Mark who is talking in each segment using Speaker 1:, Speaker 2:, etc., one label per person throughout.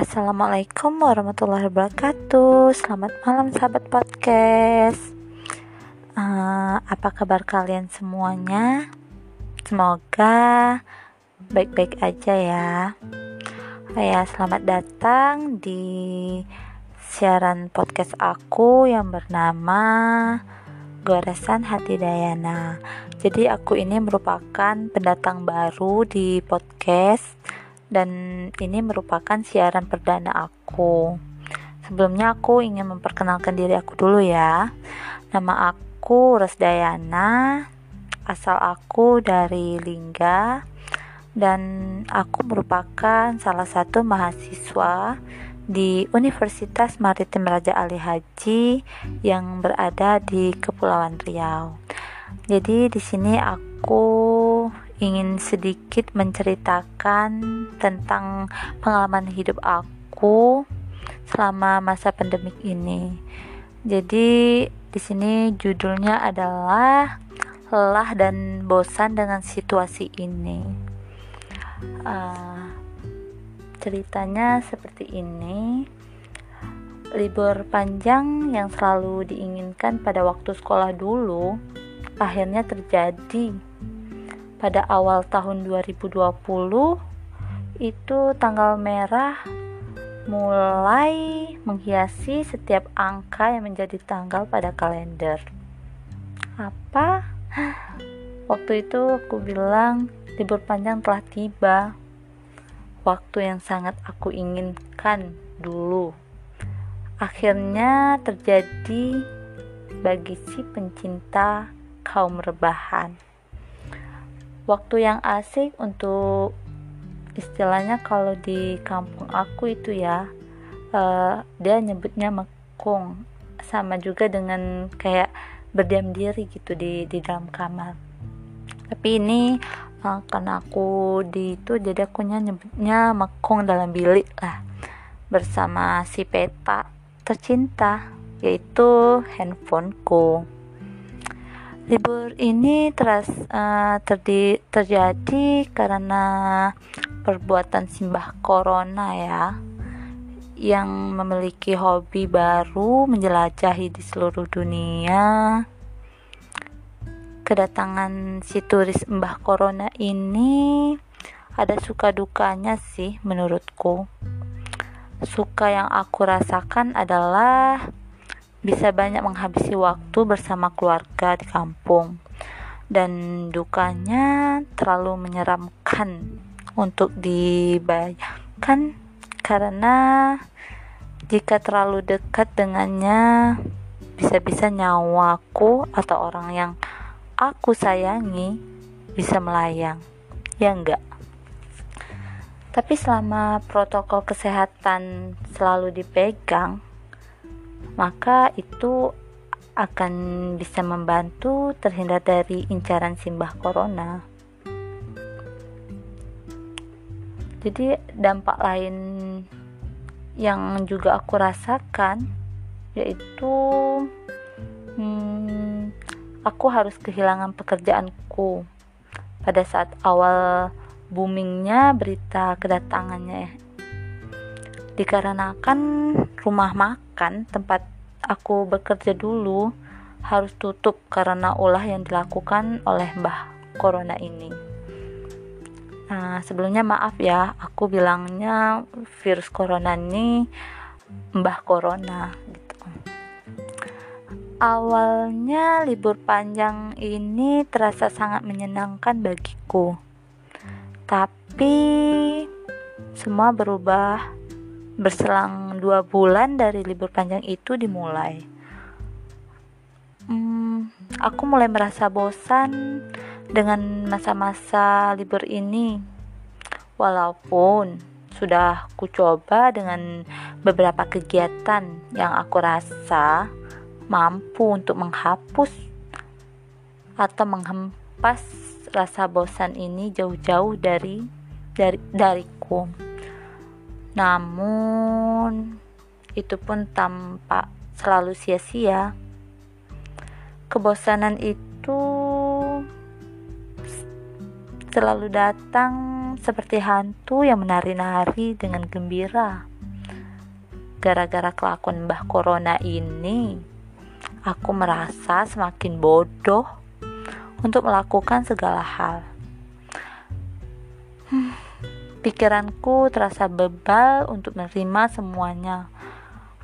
Speaker 1: Assalamualaikum warahmatullahi wabarakatuh. Selamat malam sahabat podcast. Uh, Apa kabar kalian semuanya? Semoga baik-baik aja ya. Ya selamat datang di siaran podcast aku yang bernama Goresan Hati Dayana. Jadi aku ini merupakan pendatang baru di podcast dan ini merupakan siaran perdana aku. Sebelumnya aku ingin memperkenalkan diri aku dulu ya. Nama aku Resdayana, asal aku dari Lingga dan aku merupakan salah satu mahasiswa di Universitas Maritim Raja Ali Haji yang berada di Kepulauan Riau. Jadi di sini aku ingin sedikit menceritakan tentang pengalaman hidup aku selama masa pandemik ini. Jadi di sini judulnya adalah lelah dan bosan dengan situasi ini. Uh, ceritanya seperti ini. Libur panjang yang selalu diinginkan pada waktu sekolah dulu akhirnya terjadi pada awal tahun 2020 itu tanggal merah mulai menghiasi setiap angka yang menjadi tanggal pada kalender. Apa? Waktu itu aku bilang libur panjang telah tiba. Waktu yang sangat aku inginkan dulu. Akhirnya terjadi bagi si pencinta kaum rebahan waktu yang asik untuk istilahnya kalau di kampung aku itu ya uh, dia nyebutnya mekung sama juga dengan kayak berdiam diri gitu di di dalam kamar. Tapi ini uh, karena aku di itu jadi aku nyebutnya mekung dalam bilik lah bersama si peta tercinta yaitu handphoneku Libur ini teras, uh, terdi, terjadi karena perbuatan simbah corona ya yang memiliki hobi baru menjelajahi di seluruh dunia. Kedatangan si turis Mbah Corona ini ada suka dukanya sih menurutku. Suka yang aku rasakan adalah bisa banyak menghabisi waktu bersama keluarga di kampung. Dan dukanya terlalu menyeramkan untuk dibayangkan karena jika terlalu dekat dengannya bisa-bisa nyawaku atau orang yang aku sayangi bisa melayang. Ya enggak? Tapi selama protokol kesehatan selalu dipegang maka itu akan bisa membantu terhindar dari incaran simbah corona. Jadi dampak lain yang juga aku rasakan yaitu hmm, aku harus kehilangan pekerjaanku pada saat awal boomingnya berita kedatangannya dikarenakan rumah makan tempat aku bekerja dulu harus tutup karena ulah yang dilakukan oleh Mbah Corona ini. Nah, sebelumnya maaf ya, aku bilangnya virus corona ini Mbah Corona gitu. Awalnya libur panjang ini terasa sangat menyenangkan bagiku. Tapi semua berubah berselang dua bulan dari libur panjang itu dimulai. Hmm, aku mulai merasa bosan dengan masa-masa libur ini. Walaupun sudah ku coba dengan beberapa kegiatan yang aku rasa mampu untuk menghapus atau menghempas rasa bosan ini jauh-jauh dari dari dariku. Namun, itu pun tampak selalu sia-sia. Kebosanan itu selalu datang seperti hantu yang menari-nari dengan gembira. gara-gara kelakuan Mbah Corona ini, aku merasa semakin bodoh untuk melakukan segala hal. Pikiranku terasa bebal untuk menerima semuanya.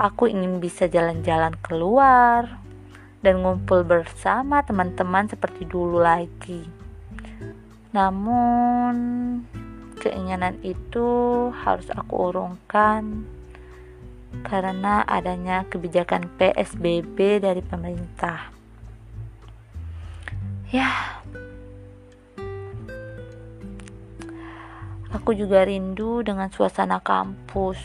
Speaker 1: Aku ingin bisa jalan-jalan keluar dan ngumpul bersama teman-teman seperti dulu lagi. Namun, keinginan itu harus aku urungkan karena adanya kebijakan PSBB dari pemerintah. Ya, aku juga rindu dengan suasana kampus,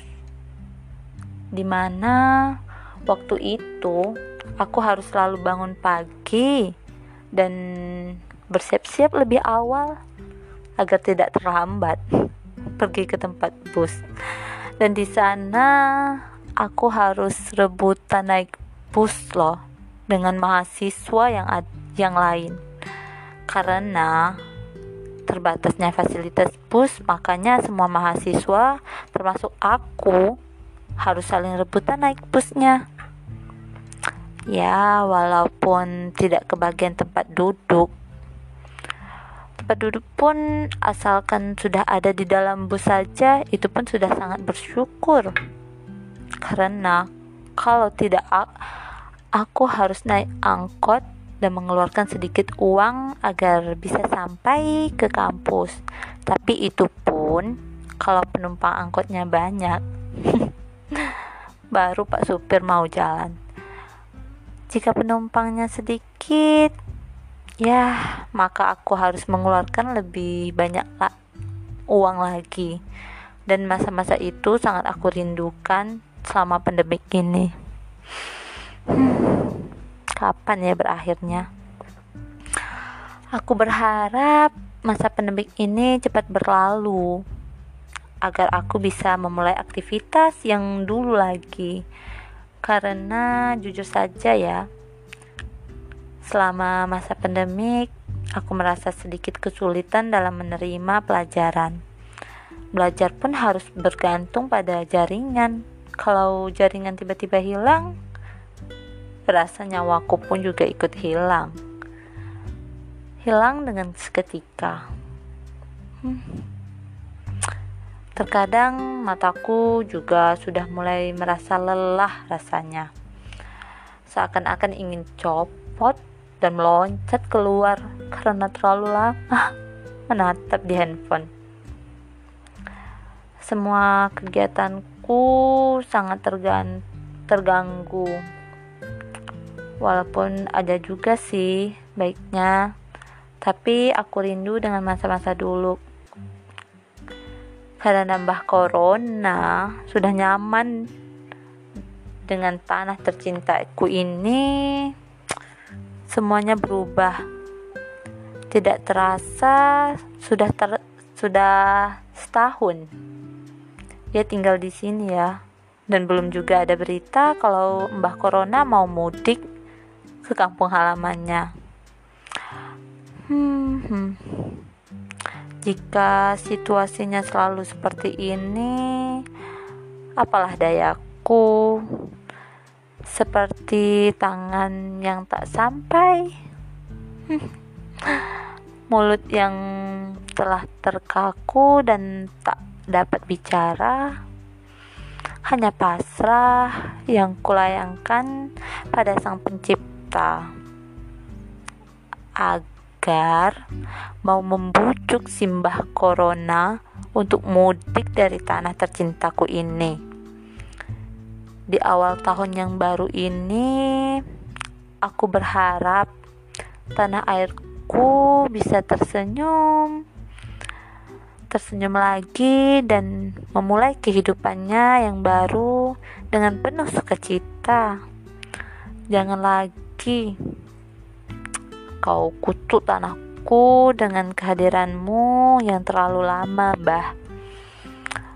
Speaker 1: di mana waktu itu aku harus selalu bangun pagi dan bersiap-siap lebih awal agar tidak terlambat pergi ke tempat bus. Dan di sana aku harus rebutan naik bus loh dengan mahasiswa yang yang lain. Karena terbatasnya fasilitas bus, makanya semua mahasiswa termasuk aku harus saling rebutan naik busnya. Ya, walaupun tidak kebagian tempat duduk, tempat duduk pun asalkan sudah ada di dalam bus saja itu pun sudah sangat bersyukur karena kalau tidak aku harus naik angkot dan mengeluarkan sedikit uang agar bisa sampai ke kampus. Tapi itu pun kalau penumpang angkotnya banyak baru pak supir mau jalan. Jika penumpangnya sedikit ya maka aku harus mengeluarkan lebih banyak lah uang lagi. Dan masa-masa itu sangat aku rindukan selama pandemi ini. Hmm, kapan ya berakhirnya aku berharap masa pandemi ini cepat berlalu agar aku bisa memulai aktivitas yang dulu lagi karena jujur saja ya Selama masa pandemik, aku merasa sedikit kesulitan dalam menerima pelajaran. Belajar pun harus bergantung pada jaringan. Kalau jaringan tiba-tiba hilang, rasa nyawaku pun juga ikut hilang. Hilang dengan seketika. Hmm. Terkadang mataku juga sudah mulai merasa lelah rasanya. Seakan-akan ingin copot dan meloncat keluar karena terlalu lama menatap di handphone. Semua kegiatanku sangat tergan terganggu. Walaupun ada juga sih baiknya, tapi aku rindu dengan masa-masa dulu. Karena nambah corona sudah nyaman dengan tanah tercintaku ini semuanya berubah. Tidak terasa sudah ter, sudah setahun. Dia tinggal di sini ya. Dan belum juga ada berita kalau Mbah Corona mau mudik ke kampung halamannya. Hmm, hmm. Jika situasinya selalu seperti ini, apalah dayaku? Seperti tangan yang tak sampai, mulut yang telah terkaku dan tak dapat bicara, hanya pasrah yang kulayangkan pada Sang Pencipta agar mau membujuk simbah corona untuk mudik dari tanah tercintaku ini. Di awal tahun yang baru ini aku berharap tanah airku bisa tersenyum tersenyum lagi dan memulai kehidupannya yang baru dengan penuh sukacita. Jangan lagi kau kutuk tanahku dengan kehadiranmu yang terlalu lama bah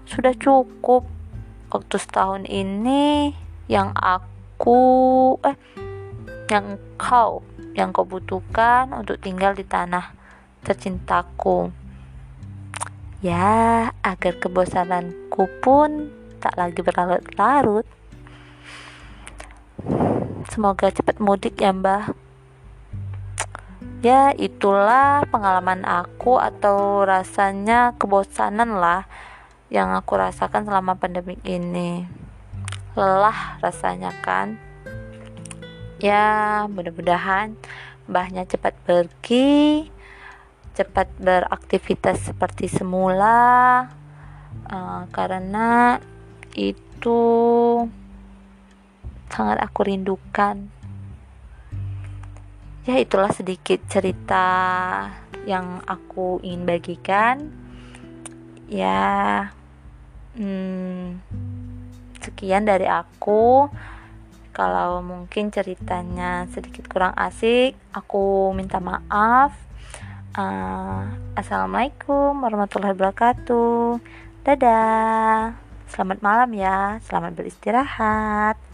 Speaker 1: sudah cukup waktu setahun ini yang aku eh yang kau yang kau butuhkan untuk tinggal di tanah tercintaku. Ya agar kebosananku pun tak lagi berlarut-larut semoga cepat mudik ya mbah. Ya itulah pengalaman aku atau rasanya kebosanan lah yang aku rasakan selama pandemi ini. Lelah rasanya kan? Ya mudah-mudahan mbahnya cepat pergi cepat beraktivitas seperti semula. Uh, karena itu sangat aku rindukan. Ya itulah sedikit cerita yang aku ingin bagikan. Ya hmm, sekian dari aku. Kalau mungkin ceritanya sedikit kurang asik aku minta maaf. Uh, assalamualaikum warahmatullahi wabarakatuh. Dadah. Selamat malam ya. Selamat beristirahat